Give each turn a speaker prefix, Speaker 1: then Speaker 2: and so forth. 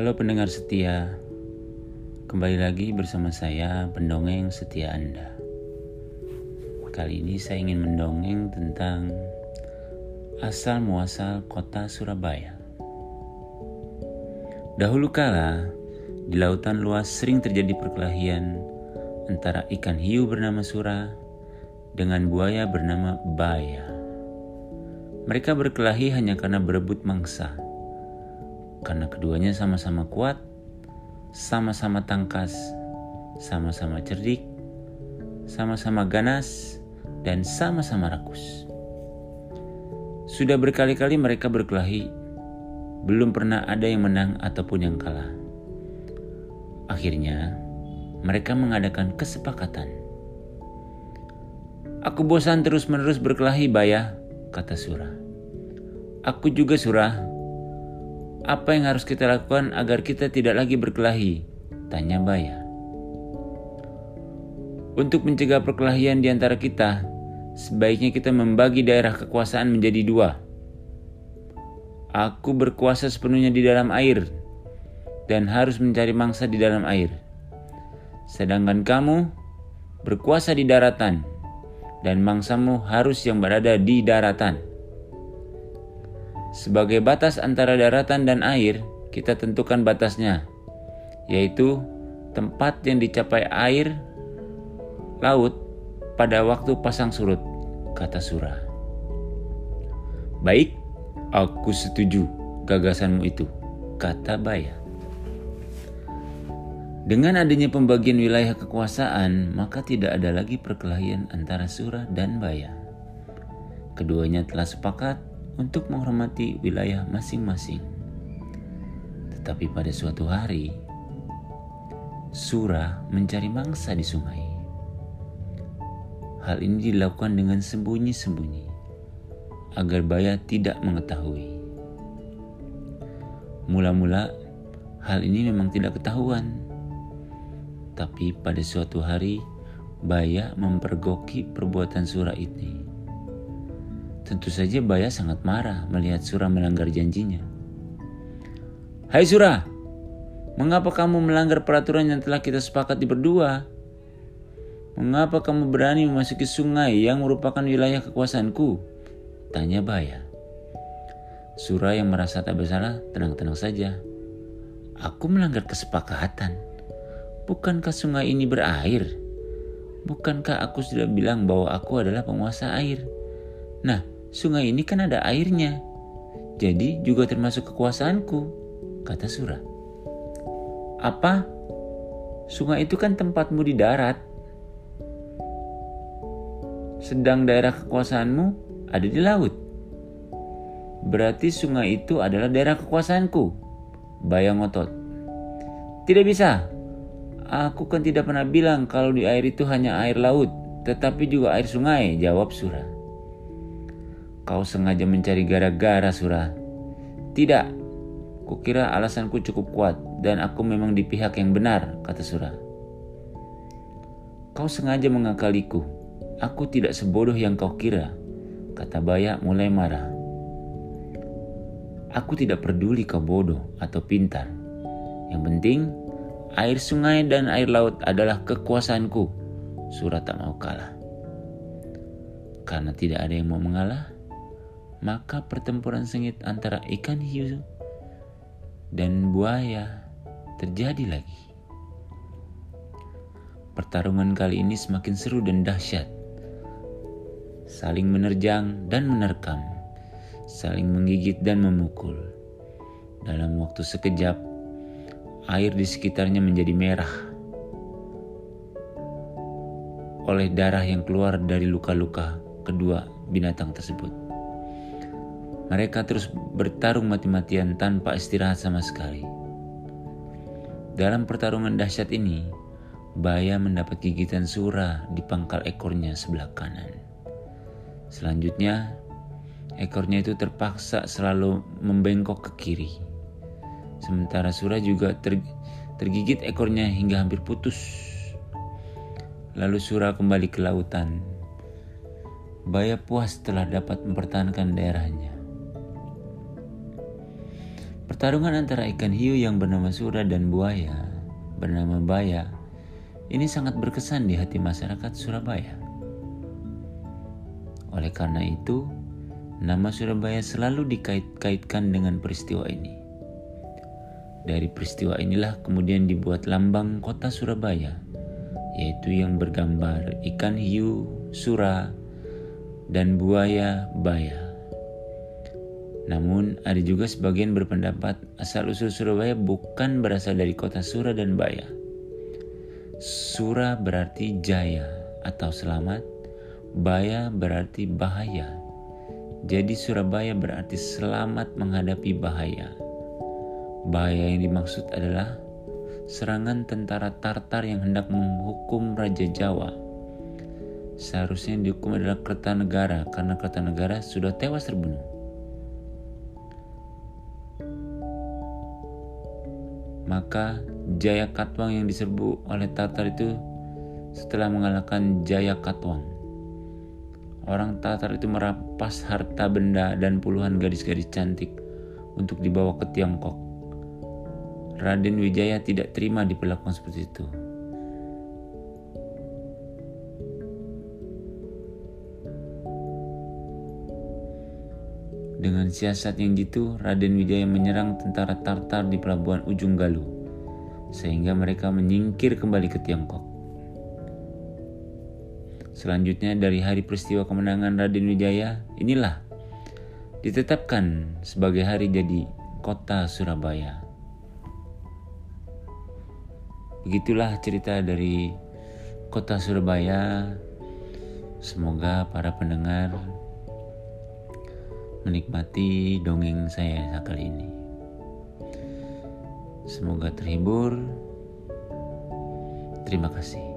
Speaker 1: Halo pendengar setia, kembali lagi bersama saya pendongeng setia Anda. Kali ini saya ingin mendongeng tentang asal muasal kota Surabaya. Dahulu kala, di lautan luas sering terjadi perkelahian antara ikan hiu bernama Sura dengan buaya bernama Baya. Mereka berkelahi hanya karena berebut mangsa karena keduanya sama-sama kuat, sama-sama tangkas, sama-sama cerdik, sama-sama ganas, dan sama-sama rakus. Sudah berkali-kali mereka berkelahi, belum pernah ada yang menang ataupun yang kalah. Akhirnya, mereka mengadakan kesepakatan. Aku bosan terus-menerus berkelahi, Baya, kata Surah. Aku juga Surah, apa yang harus kita lakukan agar kita tidak lagi berkelahi? Tanya Baya. Untuk mencegah perkelahian di antara kita, sebaiknya kita membagi daerah kekuasaan menjadi dua. Aku berkuasa sepenuhnya di dalam air dan harus mencari mangsa di dalam air. Sedangkan kamu berkuasa di daratan dan mangsamu harus yang berada di daratan. Sebagai batas antara daratan dan air, kita tentukan batasnya, yaitu tempat yang dicapai air laut pada waktu pasang surut, kata Surah. Baik, aku setuju gagasanmu itu, kata Baya. Dengan adanya pembagian wilayah kekuasaan, maka tidak ada lagi perkelahian antara Surah dan Baya. Keduanya telah sepakat untuk menghormati wilayah masing-masing. Tetapi pada suatu hari, Surah mencari mangsa di sungai. Hal ini dilakukan dengan sembunyi-sembunyi agar Baya tidak mengetahui. Mula-mula hal ini memang tidak ketahuan. Tapi pada suatu hari Baya mempergoki perbuatan Surah ini. Tentu saja Baya sangat marah melihat Surah melanggar janjinya. Hai Surah, mengapa kamu melanggar peraturan yang telah kita sepakati berdua? Mengapa kamu berani memasuki sungai yang merupakan wilayah kekuasaanku? Tanya Baya. Surah yang merasa tak bersalah tenang-tenang saja. Aku melanggar kesepakatan. Bukankah sungai ini berair? Bukankah aku sudah bilang bahwa aku adalah penguasa air? Nah, sungai ini kan ada airnya. Jadi juga termasuk kekuasaanku, kata Surah. Apa? Sungai itu kan tempatmu di darat. Sedang daerah kekuasaanmu ada di laut. Berarti sungai itu adalah daerah kekuasaanku. Bayang otot. Tidak bisa. Aku kan tidak pernah bilang kalau di air itu hanya air laut, tetapi juga air sungai, jawab Surah. Kau sengaja mencari gara-gara, Surah. Tidak, kukira alasanku cukup kuat dan aku memang di pihak yang benar, kata Surah. Kau sengaja mengakaliku. Aku tidak sebodoh yang kau kira, kata Baya mulai marah. Aku tidak peduli kau bodoh atau pintar. Yang penting, air sungai dan air laut adalah kekuasaanku. Surah tak mau kalah. Karena tidak ada yang mau mengalah, maka pertempuran sengit antara ikan hiu dan buaya terjadi lagi. Pertarungan kali ini semakin seru dan dahsyat. Saling menerjang dan menerkam, saling menggigit dan memukul. Dalam waktu sekejap, air di sekitarnya menjadi merah oleh darah yang keluar dari luka-luka kedua binatang tersebut. Mereka terus bertarung mati-matian tanpa istirahat sama sekali. Dalam pertarungan dahsyat ini, Baya mendapat gigitan Sura di pangkal ekornya sebelah kanan. Selanjutnya, ekornya itu terpaksa selalu membengkok ke kiri. Sementara Sura juga ter, tergigit ekornya hingga hampir putus. Lalu Sura kembali ke lautan. Baya puas telah dapat mempertahankan daerahnya. Pertarungan antara ikan hiu yang bernama Sura dan buaya bernama Baya ini sangat berkesan di hati masyarakat Surabaya. Oleh karena itu, nama Surabaya selalu dikait-kaitkan dengan peristiwa ini. Dari peristiwa inilah kemudian dibuat lambang kota Surabaya, yaitu yang bergambar ikan hiu, sura, dan buaya, baya. Namun ada juga sebagian berpendapat asal-usul Surabaya bukan berasal dari kota Sura dan Baya. Sura berarti jaya atau selamat, Baya berarti bahaya. Jadi Surabaya berarti selamat menghadapi bahaya. Bahaya yang dimaksud adalah serangan tentara Tartar yang hendak menghukum Raja Jawa. Seharusnya yang dihukum adalah Kertanegara karena Kertanegara sudah tewas terbunuh. Maka Jaya Katwang yang diserbu oleh Tatar itu setelah mengalahkan Jaya Katwang. Orang Tatar itu merampas harta benda dan puluhan gadis-gadis cantik untuk dibawa ke Tiongkok. Raden Wijaya tidak terima diperlakukan seperti itu. Dengan siasat yang jitu, Raden Wijaya menyerang tentara Tartar di pelabuhan Ujung Galuh, sehingga mereka menyingkir kembali ke Tiongkok. Selanjutnya dari hari peristiwa kemenangan Raden Wijaya, inilah ditetapkan sebagai hari jadi kota Surabaya. Begitulah cerita dari kota Surabaya. Semoga para pendengar menikmati dongeng saya kali ini. Semoga terhibur. Terima kasih.